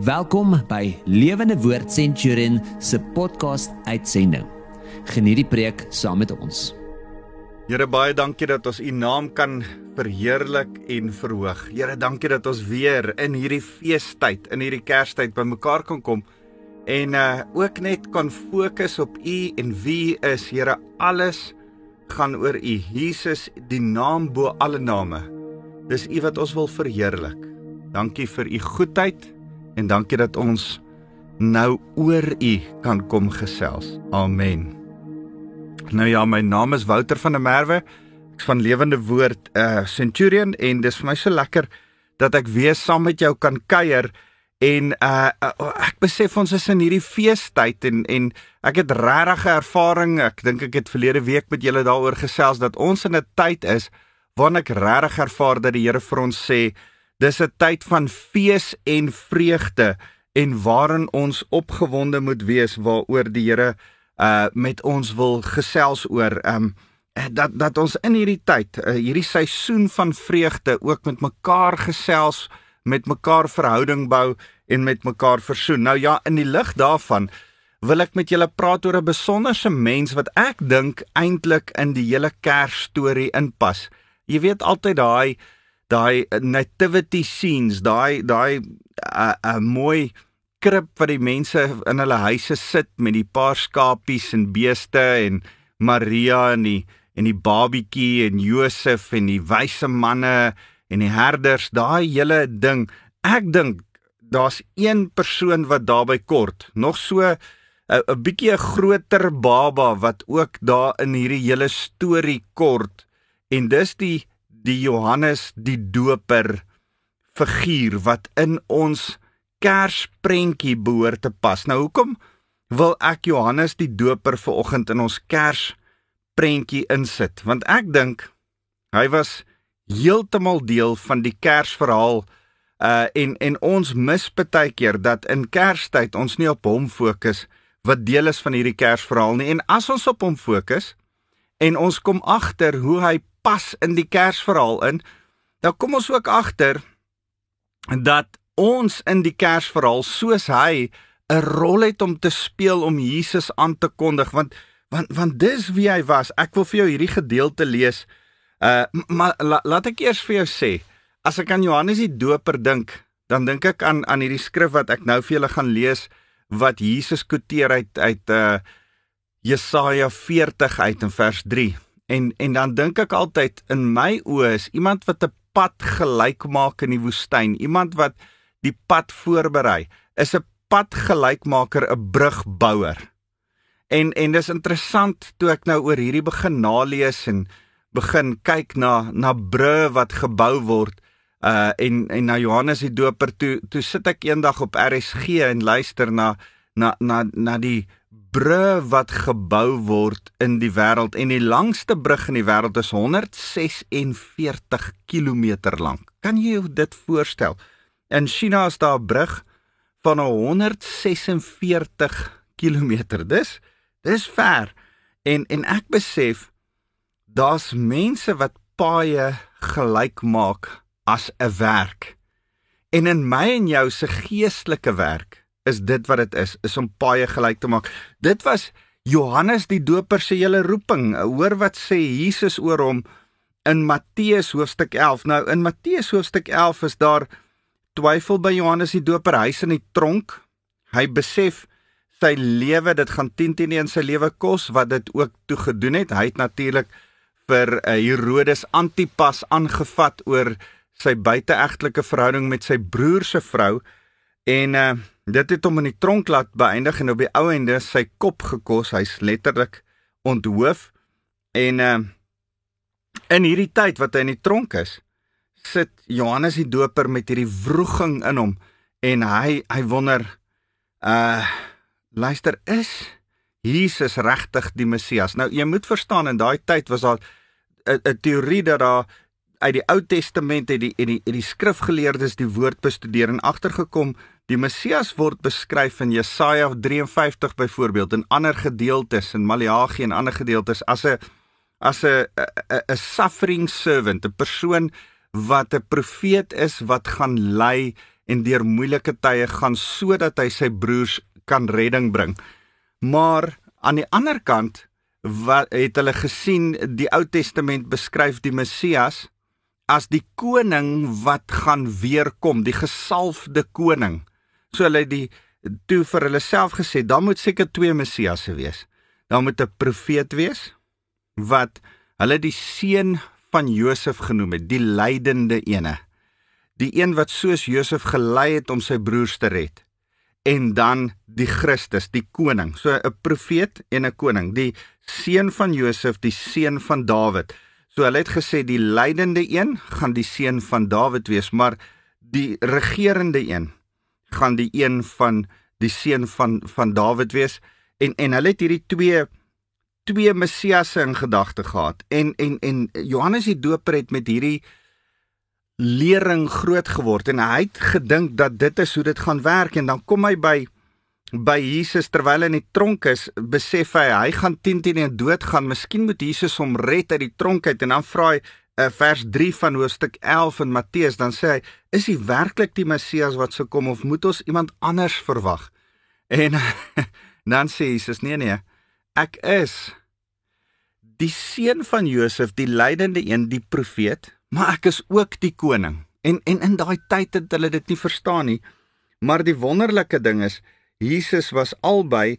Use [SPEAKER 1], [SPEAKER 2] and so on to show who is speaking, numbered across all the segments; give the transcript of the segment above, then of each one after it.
[SPEAKER 1] Welkom by Lewende Woord Centurion se podcast uitsending. Geniet die preek saam met ons.
[SPEAKER 2] Here baie dankie dat ons u naam kan verheerlik en verhoog. Here dankie dat ons weer in hierdie feestyd, in hierdie Kerstyd bymekaar kan kom en uh ook net kan fokus op u en wie is. Here alles gaan oor u. Jesus, die naam bo alle name. Dis u wat ons wil verheerlik. Dankie vir u goedheid en dankie dat ons nou oor u kan kom gesels. Amen. Nou ja, my naam is Wouter van der Merwe. Ek's van Lewende Woord uh Centurion en dis vir my so lekker dat ek weer saam met jou kan kuier en uh, uh ek besef ons is in hierdie feestyd en en ek het regtig ervaring. Ek dink ek het verlede week met julle daaroor gesels dat ons in 'n tyd is waarin ek regtig ervaar dat die Here vir ons sê Dis 'n tyd van fees en vreugde en waarin ons opgewonde moet wees waaroor die Here uh met ons wil gesels oor um dat dat ons in hierdie tyd uh, hierdie seisoen van vreugde ook met mekaar gesels met mekaar verhouding bou en met mekaar versoen. Nou ja, in die lig daarvan wil ek met julle praat oor 'n besonderse mens wat ek dink eintlik in die hele Kersstorie inpas. Jy weet altyd daai daai nativity scenes, daai daai 'n uh, uh, mooi krib wat die mense in hulle huise sit met die paar skapies en beeste en Maria en die en die babietjie en Josef en die wyse manne en die herders, daai hele ding. Ek dink daar's een persoon wat daarbey kort, nog so 'n 'n bietjie 'n groter baba wat ook daar in hierdie hele storie kort en dis die die Johannes die Doper figuur wat in ons Kersprentjie behoort te pas. Nou hoekom wil ek Johannes die Doper ver oggend in ons Kersprentjie insit? Want ek dink hy was heeltemal deel van die Kersverhaal uh en en ons mis baie keer dat in Kerstyd ons nie op hom fokus wat deel is van hierdie Kersverhaal nie. En as ons op hom fokus en ons kom agter hoe hy pas in die Kersverhaal in. Nou kom ons ook agter dat ons in die Kersverhaal soos hy 'n rol het om te speel om Jesus aan te kondig want want want dis wie hy was. Ek wil vir jou hierdie gedeelte lees. Uh maar la, laat ek eers vir jou sê, as ek aan Johannes die Doper dink, dan dink ek aan aan hierdie skrif wat ek nou vir julle gaan lees wat Jesus quoteer uit uit uh Jesaja 40 uit in vers 3. En en dan dink ek altyd in my oë is iemand wat 'n pad gelyk maak in die woestyn, iemand wat die pad voorberei, is 'n padgelykmaker, 'n brugbouer. En en dis interessant toe ek nou oor hierdie begin nalees en begin kyk na na brûe wat gebou word uh en en na Johannes die Doper toe toe sit ek eendag op RSG en luister na na na na die brûe wat gebou word in die wêreld en die langste brug in die wêreld is 146 km lank. Kan jy jou dit voorstel? In China is daar 'n brug van 146 km. Dis dis ver. En en ek besef daar's mense wat paaie gelyk maak as 'n werk. En in my en jou se geestelike werk is dit wat dit is, is om paaie gelyk te maak. Dit was Johannes die Doper se hele roeping. Hoor wat sê Jesus oor hom in Matteus hoofstuk 11. Nou in Matteus hoofstuk 11 is daar twyfel by Johannes die Doper. Hy's in die tronk. Hy besef sy lewe, dit gaan 10 teen 1 sy lewe kos wat dit ook toe gedoen het. Hy het natuurlik vir uh, Herodes Antipas aangevat oor sy buiteegtelike verhouding met sy broer se vrou en uh, Dit het hom in die tronk laat beëindig en op die ou ende sy kop gekos. Hy's letterlik onthoof. En uh in hierdie tyd wat hy in die tronk is, sit Johannes die Doper met hierdie wroging in hom en hy hy wonder uh luister is Jesus regtig die Messias? Nou jy moet verstaan in daai tyd was daar 'n teorie dat daar uit die Ou Testament het die en die, die skrifgeleerdes die woord bestudeer en agtergekom Die Messias word beskryf in Jesaja 53 byvoorbeeld en ander gedeeltes in Maleagi en ander gedeeltes as 'n as 'n 'n suffering servant, 'n persoon wat 'n profeet is wat gaan ly en deur moeilike tye gaan sodat hy sy broers kan redding bring. Maar aan die ander kant wat het hulle gesien die Ou Testament beskryf die Messias as die koning wat gaan weer kom, die gesalfde koning. So hulle die toe vir hulle self gesê, dan moet seker twee Messiasse wees. Daar moet 'n profeet wees wat hulle die seun van Josef genoem het, die lydende ene. Die een wat soos Josef gelei het om sy broers te red. En dan die Christus, die koning. So 'n profeet en 'n koning, die seun van Josef, die seun van Dawid. So hulle het gesê die lydende een gaan die seun van Dawid wees, maar die regerende een gaan die een van die seun van van Dawid wees. En en hulle het hierdie twee twee messiasse in gedagte gehad. En en en Johannes die Doper het met hierdie lering groot geword. En hy het gedink dat dit is hoe dit gaan werk. En dan kom hy by by Jesus terwyl hy in die tronk is besef hy hy gaan 10 teen 1 dood gaan miskien moet Jesus hom red uit die tronk uit. En dan vra hy vers 3 van hoofstuk 11 in Matteus dan sê hy is hy werklik die Messias wat sou kom of moet ons iemand anders verwag en dan sê Jesus nee nee ek is die seun van Josef, die lydende een, die profeet, maar ek is ook die koning. En en in daai tyd het hulle dit nie verstaan nie. Maar die wonderlike ding is Jesus was albei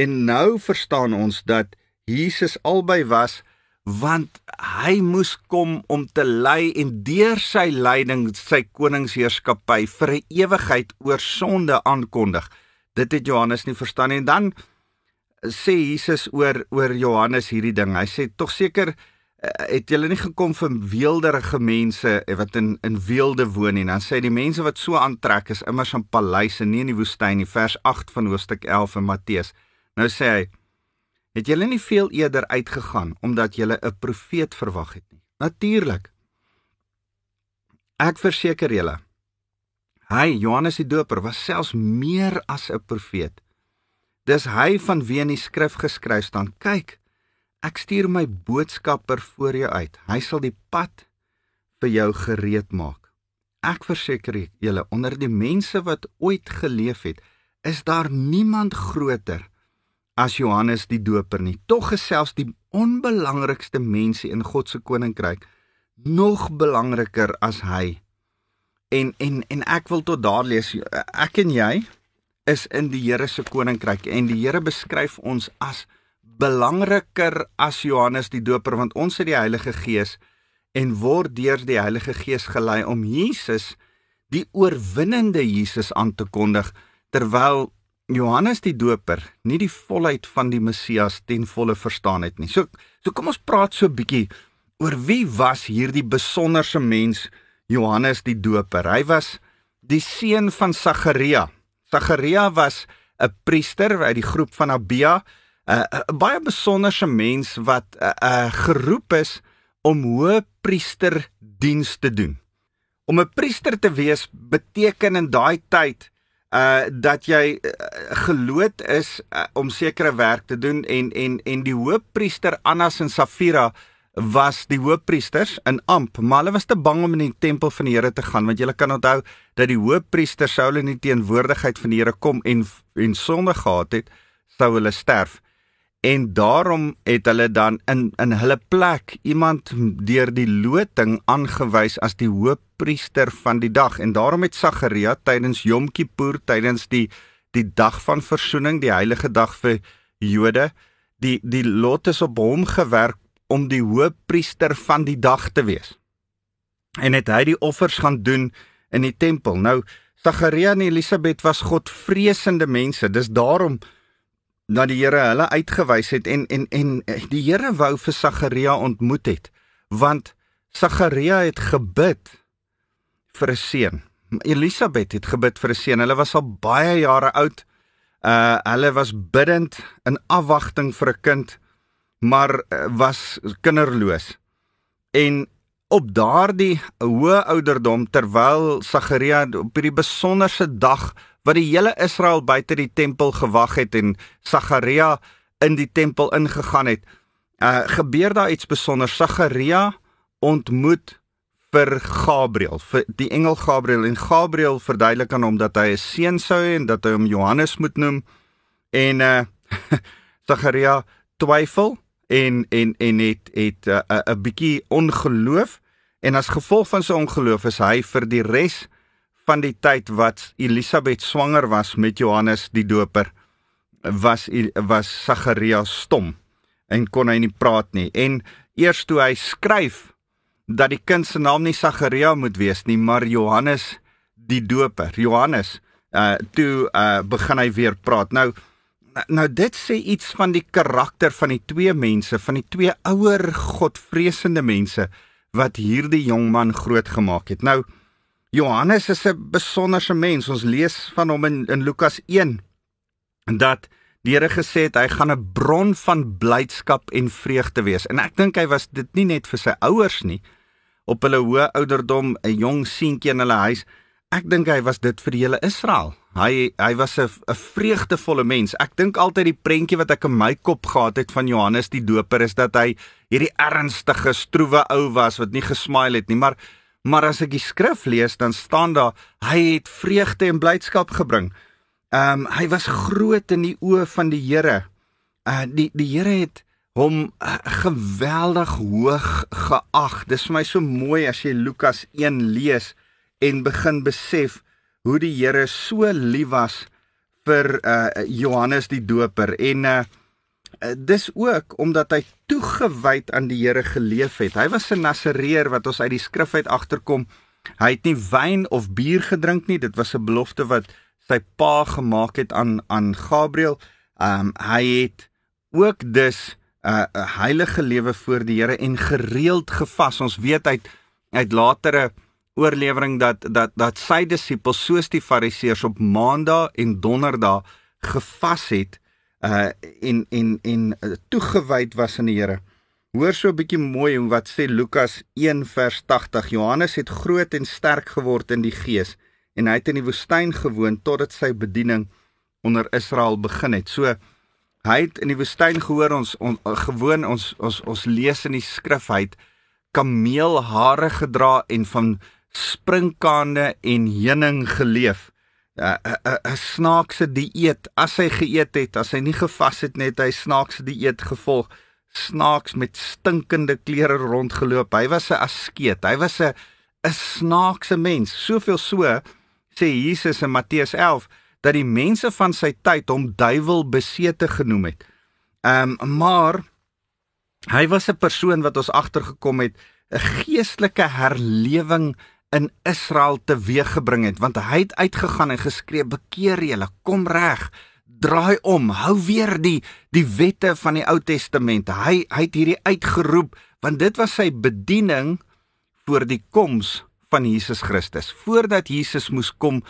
[SPEAKER 2] en nou verstaan ons dat Jesus albei was want hy moes kom om te lei en deur sy lyding sy koningsheerskappy vir 'n ewigheid oor sonde aankondig. Dit het Johannes nie verstaan nie en dan sê Jesus oor oor Johannes hierdie ding. Hy sê tog seker eh, het julle nie gekom vir weelderige mense eh, wat in in weelde woon nie. Dan sê die mense wat so aantrek is immers in paleise, nie in die woestyn nie. Vers 8 van hoofstuk 11 in Matteus. Nou sê hy het julle nie veel eerder uitgegaan omdat julle 'n profeet verwag het nie. Natuurlik. Ek verseker julle. Hy Johannes die Doper was selfs meer as 'n profeet. Dis hy van wie in die skrif geskryf staan: "Kyk, ek stuur my boodskapper voor jou uit. Hy sal die pad vir jou gereed maak." Ek verseker julle, onder die mense wat ooit geleef het, is daar niemand groter as Johannes die Doper nie. Tog gesels die onbelangrikste mense in God se koninkryk nog belangriker as hy. En en en ek wil tot daar lees ek en jy is in die Here se koninkryk en die Here beskryf ons as belangriker as Johannes die Doper want ons het die Heilige Gees en word deur die Heilige Gees gelei om Jesus die oorwinnende Jesus aan te kondig terwyl Johannes die Doper nie die volheid van die Messias ten volle verstaan het nie. So so kom ons praat so 'n bietjie oor wie was hierdie besonderse mens Johannes die Doper. Hy was die seun van Sagaria. Sagaria was 'n priester uit die groep van Abia, 'n baie besonderse mens wat uh, uh, geroep is om hoëpriester diens te doen. Om 'n priester te wees beteken in daai tyd uh dat jy uh, geloot is uh, om sekere werk te doen en en en die hoëpriester Annas en Safira was die hoofpriesters in amp, maar hulle was te bang om in die tempel van die Here te gaan want julle kan onthou dat die hoofpriester sou hulle nie teenwoordigheid van die Here kom en en sonde gehad het, sou hulle sterf. En daarom het hulle dan in in hulle plek iemand deur die loting aangewys as die hoofpriester van die dag en daarom het Sagaria tydens Yom Kippur tydens die die dag van verzoening, die heilige dag vir Jode, die die lot is op hom gewerk om die hoëpriester van die dag te wees. En het hy die offers gaan doen in die tempel. Nou Sagaria en Elisabet was godvreesende mense. Dis daarom dat die Here hulle uitgewys het en en en die Here wou vir Sagaria ontmoet het want Sagaria het gebid vir 'n seun. Elisabet het gebid vir 'n seun. Hulle was al baie jare oud. Uh hulle was bidtend in afwagting vir 'n kind maar eh, was kinderloos. En op daardie hoë ouderdom terwyl Sagaria op hierdie besonderse dag wat die hele Israel buite die tempel gewag het en Sagaria in die tempel ingegaan het, uh gebeur daar iets besonders. Sagaria ontmoet vir Gabriël, vir die engel Gabriël en Gabriël verduidelik aan hom dat hy 'n seun sou hê en dat hy hom Johannes moet noem. En uh Sagaria twyfel en en en het het 'n uh, 'n bietjie ongeloof en as gevolg van sy ongeloof is hy vir die res van die tyd wat Elisabet swanger was met Johannes die Doper was was Sagaria stom en kon hy nie praat nie en eers toe hy skryf dat die kind se naam nie Sagaria moet wees nie, maar Johannes die Doper. Johannes, uh toe uh begin hy weer praat. Nou nou dit sê iets van die karakter van die twee mense, van die twee ouer godvreesende mense wat hierdie jong man grootgemaak het. Nou Johannes is 'n besonderse mens. Ons lees van hom in in Lukas 1 dat die Here gesê het hy gaan 'n bron van blydskap en vreugde wees. En ek dink hy was dit nie net vir sy ouers nie, op hulle hoë ouderdom 'n jong seentjie in hulle huis. Ek dink hy was dit vir die hele Israel. Hy hy was 'n 'n vreugdevolle mens. Ek dink altyd die prentjie wat ek in my kop gehad het van Johannes die Doper is dat hy hierdie ernstige, stroewe ou was wat nie gesmile het nie, maar maar as ek die skrif lees, dan staan daar hy het vreugde en blydskap gebring. Ehm um, hy was groot in die oë van die Here. Uh die die Here het hom uh, geweldig hoog geag. Dis vir my so mooi as jy Lukas 1 lees en begin besef hoe die Here so lief was vir uh, Johannes die Doper en uh, dis ook omdat hy toegewyd aan die Here geleef het. Hy was 'n Nasareer wat ons uit die skrif uit agterkom. Hy het nie wyn of bier gedrink nie. Dit was 'n belofte wat sy pa gemaak het aan aan Gabriël. Um hy het ook dus uh, 'n heilige lewe voor die Here en gereeld gevas. Ons weet uit uit latere oorlewering dat dat dat sy disippels soos die fariseërs op maandag en donderdag gevas het uh en en en uh, toegewyd was aan die Here. Hoor so 'n bietjie mooi hoe wat sê Lukas 1 vers 80. Johannes het groot en sterk geword in die gees en hy het in die woestyn gewoon totdat sy bediening onder Israel begin het. So Hy het in die woestyn gehoor ons on, gewoon ons ons ons lees in die skrif hy het kameelhare gedra en van sprinkane en heuning geleef. 'n 'n 'n snaakse dieet as hy geëet het, as hy nie gevas het net hy snaakse dieet gevolg. Snaaks met stinkende klere rondgeloop. Hy was 'n askeet. Hy was 'n 'n snaakse mens. Soveel so sê Jesus in Matteus 11 dat die mense van sy tyd hom duiwel besete genoem het. Ehm um, maar hy was 'n persoon wat ons agtergekom het 'n geestelike herlewing in Israel teweeggebring het want hy het uitgegaan en geskree bekeer julle kom reg draai om hou weer die die wette van die Ou Testament. Hy hy het hierdie uitgeroep want dit was sy bediening voor die koms van Jesus Christus. Voordat Jesus moes kom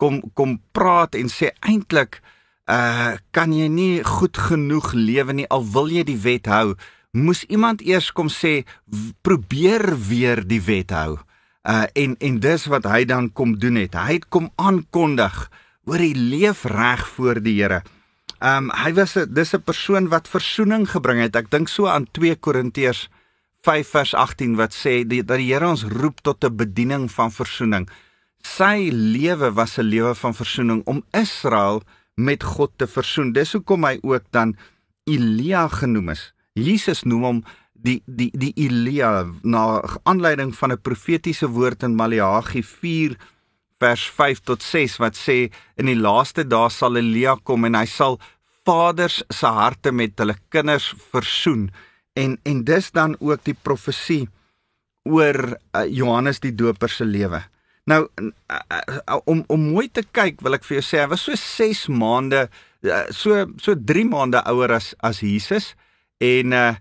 [SPEAKER 2] kom kom praat en sê eintlik uh kan jy nie goed genoeg lewe nie al wil jy die wet hou moes iemand eers kom sê probeer weer die wet hou uh en en dis wat hy dan kom doen het hy het kom aankondig oor die leef reg voor die Here um hy was 'n dis 'n persoon wat verzoening gebring het ek dink so aan 2 Korintiërs 5 vers 18 wat sê die, dat die Here ons roep tot 'n bediening van verzoening sy lewe was 'n lewe van versoening om Israel met God te versoen. Dis hoekom hy ook dan Elia genoem is. Jesus noem hom die die die Elia na aanleiding van 'n profetiese woord in Maleagi 4 vers 5 tot 6 wat sê in die laaste dae sal Elia kom en hy sal vaders se harte met hulle kinders versoen en en dis dan ook die profesie oor uh, Johannes die Doper se lewe. Nou om om mooi te kyk, wil ek vir jou sê, hy was so 6 maande so so 3 maande ouer as as Jesus en uh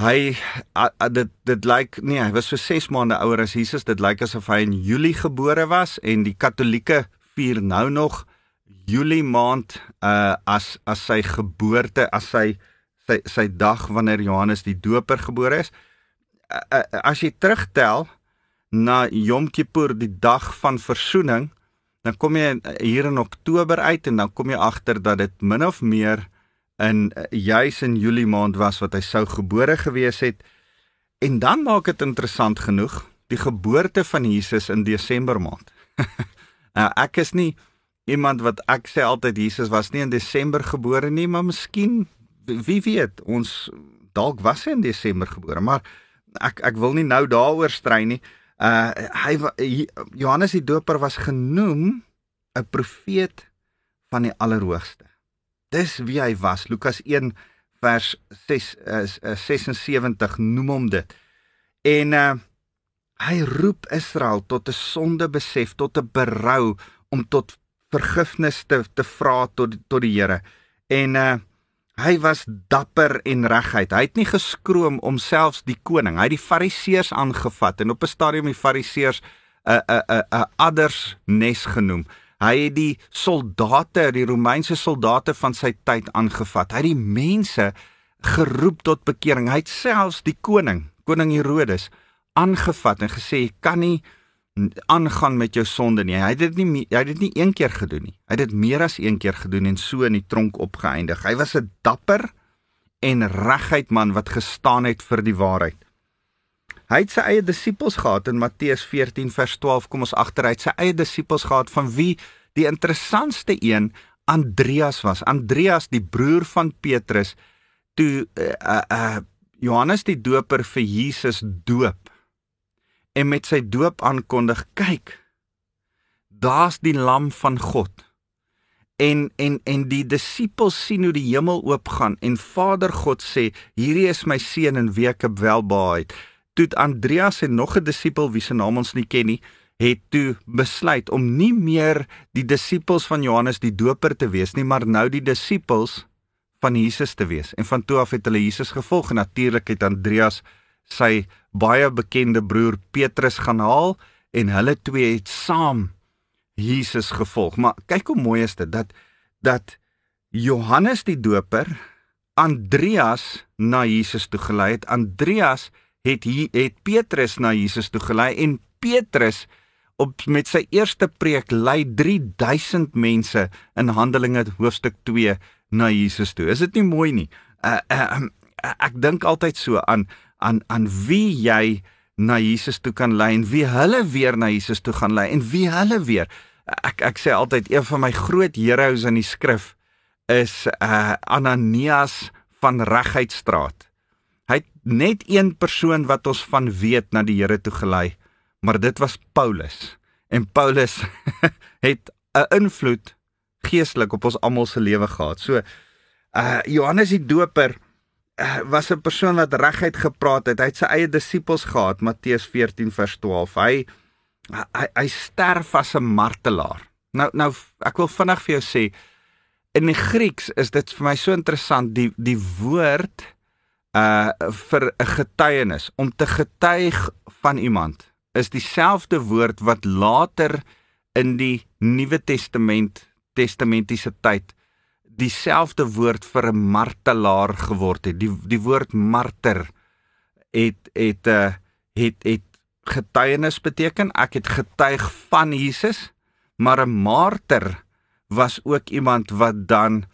[SPEAKER 2] hy uh, dit dit lyk nee, hy was so 6 maande ouer as Jesus. Dit lyk asof hy in Julie gebore was en die Katolieke vier nou nog Julie maand uh as as sy geboorte, as sy sy sy dag wanneer Johannes die Doper gebore is. Uh, as jy terugtel, na Yom Kippur, die dag van verzoening, dan kom jy hier in Oktober uit en dan kom jy agter dat dit min of meer in juis in Julie maand was wat hy sou gebore gewees het. En dan maak dit interessant genoeg die geboorte van Jesus in Desember maand. nou ek is nie iemand wat ek sê altyd Jesus was nie in Desember gebore nie, maar miskien wie weet, ons dalk was hy in Desember gebore, maar ek ek wil nie nou daaroor strei nie. Uh hy Johannes die Doper was genoem 'n profeet van die Allerhoogste. Dis wie hy was. Lukas 1 vers 6 is uh, 76 noem hom dit. En uh hy roep Israel tot 'n sondebesef, tot 'n berou om tot vergifnis te te vra tot tot die Here. En uh hy was dapper en reguit. Hy het nie geskroom om selfs die koning, hy het die fariseërs aangevat en op 'n stadium die fariseërs 'n 'n 'n 'n adders nes genoem. Hy het die soldate, die Romeinse soldate van sy tyd aangevat. Hy het die mense geroep tot bekering. Hy het selfs die koning, koning Herodes, aangevat en gesê: "Kan nie aangaan met jou sonde nie. Hy het dit nie hy het dit nie een keer gedoen nie. Hy het dit meer as een keer gedoen en so in die tronk opgeëindig. Hy was 'n dapper en reguit man wat gestaan het vir die waarheid. Hy het sy eie disippels gehad in Matteus 14 vers 12 kom ons agteruit sy eie disippels gehad van wie die interessantste een Andreas was. Andreas die broer van Petrus toe uh, uh, Johannes die Doper vir Jesus doop en met sy doop aankondig kyk daar's die lam van God. En en en die disippels sien hoe die hemel oopgaan en Vader God sê hierdie is my seun en wie ek welbehaag toe Andreas en nog 'n disipel wie se naam ons nie ken nie het toe besluit om nie meer die disippels van Johannes die Doper te wees nie maar nou die disippels van Jesus te wees en van toe af het hulle Jesus gevolg en natuurlik het Andreas sy baie bekende broer Petrus gaan haal en hulle twee het saam Jesus gevolg. Maar kyk hoe mooi is dit dat dat Johannes die Doper Andreas na Jesus toe gelei het. Andreas het hier het Petrus na Jesus toe gelei en Petrus op met sy eerste preek lei 3000 mense in Handelinge hoofstuk 2 na Jesus toe. Is dit nie mooi nie? Uh, uh, ek dink altyd so aan aan aan wie jy na Jesus toe kan lei en wie hulle weer na Jesus toe gaan lei en wie hulle weer ek ek sê altyd een van my groot heroes in die skrif is uh Ananias van Regheidstraat. Hy het net een persoon wat ons van weet na die Here toe gelei, maar dit was Paulus. En Paulus het 'n invloed geestelik op ons almal se lewe gehad. So uh Johannes die Doper uh, was 'n persoon wat reguit gepraat het. Hy het sy eie disippels gehad, Matteus 14 vers 12. Hy hy, hy sterf as 'n martelaar. Nou nou ek wil vinnig vir jou sê in die Grieks is dit vir my so interessant die die woord uh vir 'n getuienis om te getuig van iemand is dieselfde woord wat later in die Nuwe Testament testamentiese tyd dieselfde woord vir 'n martelaar geword het. Die die woord marter het het 'n uh, het het getuienis beteken. Ek het getuig van Jesus, maar 'n marter was ook iemand wat dan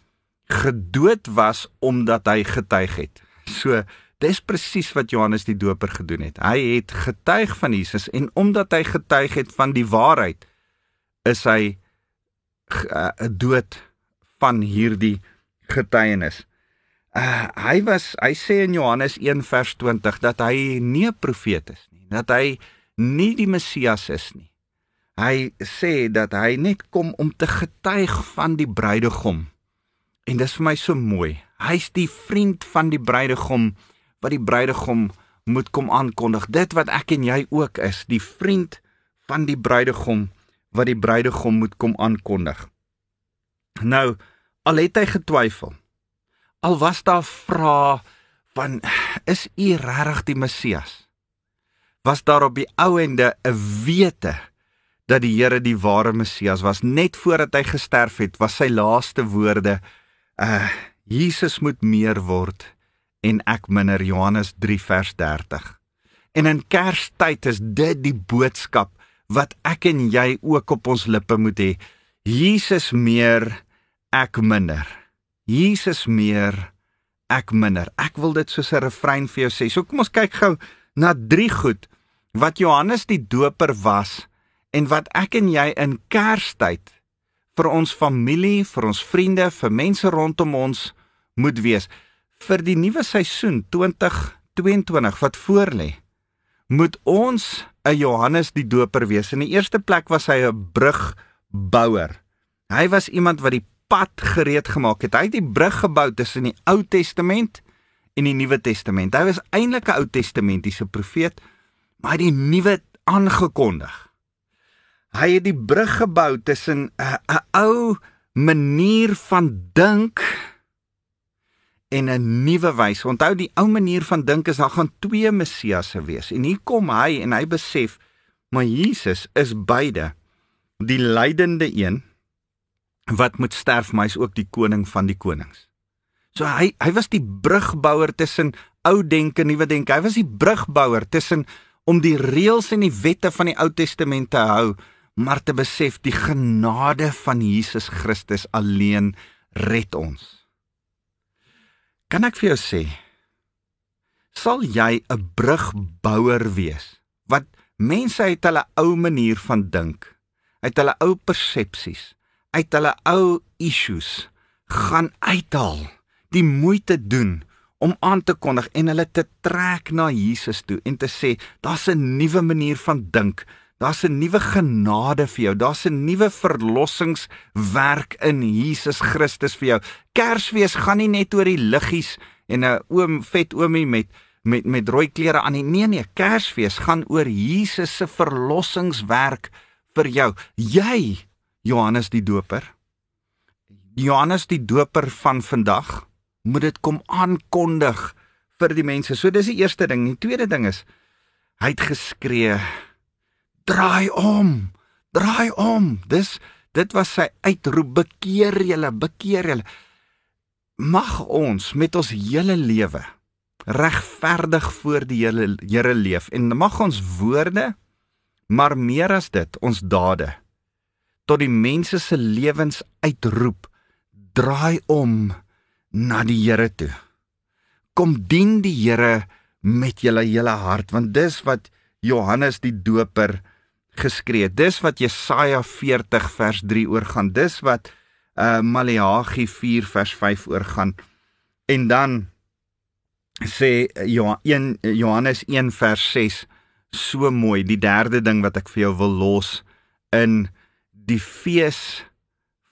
[SPEAKER 2] gedood was omdat hy getuig het. So dis presies wat Johannes die Doper gedoen het. Hy het getuig van Jesus en omdat hy getuig het van die waarheid is hy uh, dood van hierdie getuienis. Uh, hy was hy sê in Johannes 1 vers 20 dat hy nie 'n profeet is nie, dat hy nie die Messias is nie. Hy sê dat hy net kom om te getuig van die bruidegom. En dis vir my so mooi. Hy's die vriend van die bruidegom wat die bruidegom moet kom aankondig. Dit wat ek en jy ook is, die vriend van die bruidegom wat die bruidegom moet kom aankondig. Nou, al het hy getwyfel. Al was daar vrae van is u regtig die Messias? Was daar op die ou ende 'n wete dat die Here die ware Messias was net voordat hy gesterf het, was sy laaste woorde: "Uh Jesus moet meer word en ek minder." Johannes 3 vers 30. En in Kerstyd is dit die boodskap wat ek en jy ook op ons lippe moet hê. Jesus meer ek minder. Jesus meer, ek minder. Ek wil dit soos 'n refrein vir jou sê. So kom ons kyk gou na drie goed wat Johannes die Doper was en wat ek en jy in Kerstyd vir ons familie, vir ons vriende, vir mense rondom ons moet wees vir die nuwe seisoen 2022 wat voorlê. Moet ons 'n Johannes die Doper wees. In die eerste plek was hy 'n brugbouer. Hy was iemand wat die pad gereed gemaak het. Hy het die brug gebou tussen die Ou Testament en die Nuwe Testament. Hy was eintlik 'n Ou Testamentiese profeet, maar hy het die Nuwe aangekondig. Hy het die brug gebou tussen 'n 'n ou manier van dink en 'n nuwe wyse. Onthou die ou manier van dink is daar gaan twee Messiasse wees. En hier kom hy en hy besef maar Jesus is beide die lydende een wat moet sterf, maar hy's ook die koning van die konings. So hy hy was die brugbouer tussen ou denke en nuwe denke. Hy was die brugbouer tussen om die reëls en die wette van die Ou Testament te hou, maar te besef die genade van Jesus Christus alleen red ons. Kan ek vir jou sê, sal jy 'n brugbouer wees wat mense uit hulle ou manier van dink, uit hulle ou persepsies, uit hulle ou issues gaan uithaal, die moeite doen om aan te kondig en hulle te trek na Jesus toe en te sê daar's 'n nuwe manier van dink, daar's 'n nuwe genade vir jou, daar's 'n nuwe verlossingswerk in Jesus Christus vir jou. Kersfees gaan nie net oor die liggies en 'n oom vet oomie met met met rooi klere aan nie. Nee nee, Kersfees gaan oor Jesus se verlossingswerk vir jou. Jy Johannes die Doper. Johannes die Doper van vandag moet dit kom aankondig vir die mense. So dis die eerste ding. Die tweede ding is hy het geskree: "Draai om! Draai om!" Dis dit was sy uitroep: "Bekeer julle, bekeer julle." Mag ons met ons hele lewe regverdig voor die hele Here leef en mag ons woorde maar meer as dit ons dade tot die mense se lewens uitroep draai om na die Here toe. Kom dien die Here met julle hele hart want dis wat Johannes die Doper geskree. Dis wat Jesaja 40 vers 3 oor gaan. Dis wat uh Maleagi 4 vers 5 oor gaan. En dan sê Johan, Johannes 1 vers 6 so mooi. Die derde ding wat ek vir jou wil los in die fees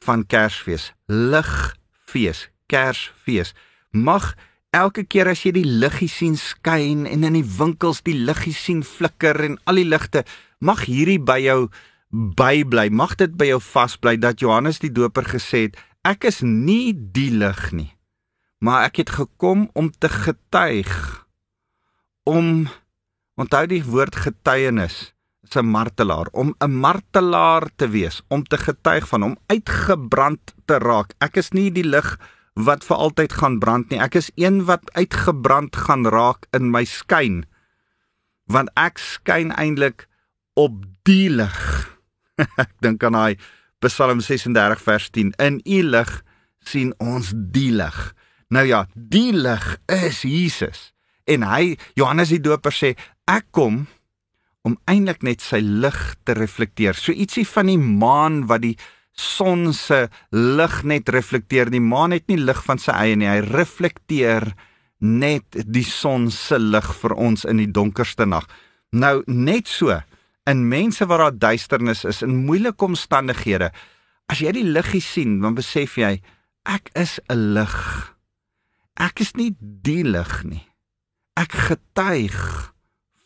[SPEAKER 2] van Kersfees, ligfees, Kersfees. Mag elke keer as jy die liggie sien skyn en in die winkels die liggie sien flikker en al die ligte, mag hierdie by jou bybly. Mag dit by jou vasbly dat Johannes die Doper gesê het, ek is nie die lig nie, maar ek het gekom om te getuig om onthou die woord getuienis is 'n martelaar om 'n martelaar te wees om te getuig van hom uitgebrand te raak ek is nie die lig wat vir altyd gaan brand nie. Ek is een wat uitgebrand gaan raak in my skyn. Want ek skyn eintlik op die lig. ek dink aan daai Psalm 36 vers 10. In u lig sien ons die lig. Nou ja, die lig is Jesus. En hy Johannes die Doper sê ek kom om eintlik net sy lig te reflekteer. So ietsie van die maan wat die son se lig net reflekteer. Die maan het nie lig van sy eie nie. Hy reflekteer net die son se lig vir ons in die donkerste nag. Nou net so in mense waar daar duisternis is in moeilike omstandighede. As jy die liggie sien, dan besef jy ek is 'n lig. Ek is nie die lig nie. Ek getuig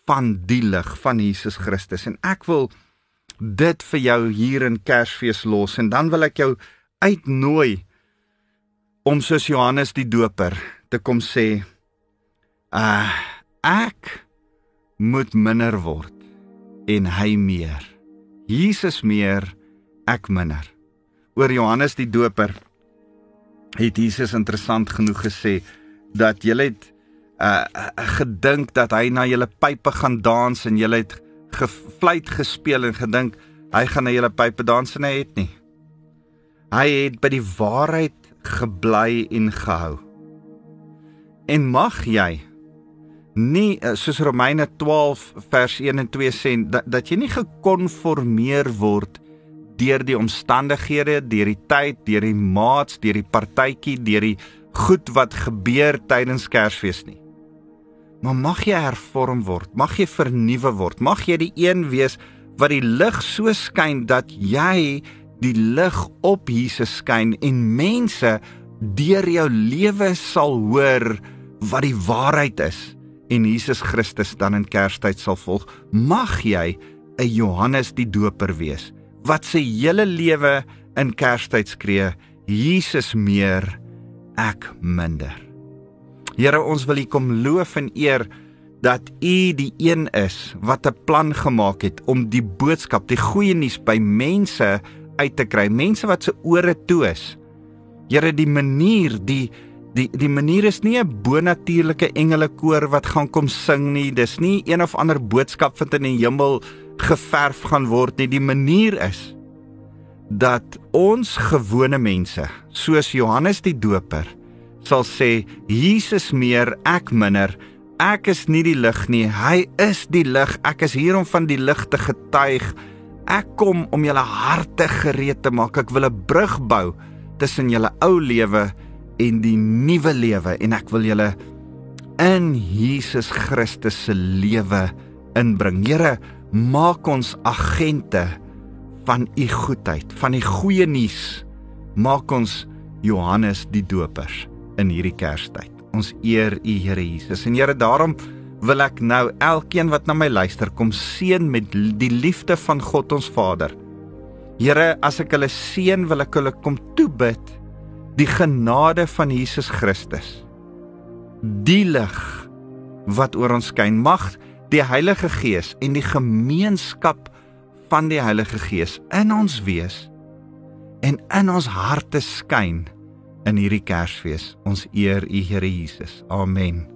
[SPEAKER 2] van die lig van Jesus Christus en ek wil dit vir jou hier in Kersfees los en dan wil ek jou uitnooi om soos Johannes die Doper te kom sê uh ek moet minder word en hy meer Jesus meer ek minder oor Johannes die Doper het Jesus interessant genoeg gesê dat jy het uh, gedink dat hy na julle pype gaan dans en jy het gefluit gespeel en gedink hy gaan na julle pype dans en hy het nie. Hy het by die waarheid gebly en gehou. En mag jy nie uh, soos Romeine 12 vers 1 en 2 sê dat dat jy nie gekonformeer word deur die omstandighede, deur die tyd, deur die maats, deur die partytjie, deur die goed wat gebeur tydens Kersfees nie. Maar mag jy hervorm word, mag jy vernuwe word, mag jy die een wees wat die lig so skyn dat jy die lig op Jesus skyn en mense deur jou lewe sal hoor wat die waarheid is en Jesus Christus dan in Kerstyd sal volg. Mag jy 'n Johannes die Doper wees wat sy hele lewe in Kerstyd skree, Jesus meer, ek minder. Here, ons wil U kom loof en eer dat U die een is wat 'n plan gemaak het om die boodskap, die goeie nuus by mense uit te kry, mense wat se ore toe is. Here, die manier, die die die manier is nie 'n bonatuurlike engelekoor wat gaan kom sing nie. Dis nie een of ander boodskap wat in die hemel geverf gaan word nie. Die manier is dat ons gewone mense, soos Johannes die Doper, sal sê Jesus meer, ek minder. Ek is nie die lig nie, hy is die lig. Ek is hier om van die lig te getuig. Ek kom om julle harte gereed te maak. Ek wil 'n brug bou tussen julle ou lewe en die nuwe lewe en ek wil julle in Jesus Christus se lewe inbring. Here, maak ons agente van u goedheid, van die goeie nuus. Maak ons Johannes die Dopers in hierdie Kerstyd. Ons eer u Here Jesus. En Here, daarom wil ek nou elkeen wat na my luister kom seën met die liefde van God ons Vader. Here, as ek hulle seën, wil ek hulle kom toebid die genade van Jesus Christus. Die lig wat oor ons skyn mag die Heilige Gees en die gemeenskap van die Heilige Gees in ons wees en in ons harte skyn in hierdie Kersfees. Ons eer U Here Jesus. Amen.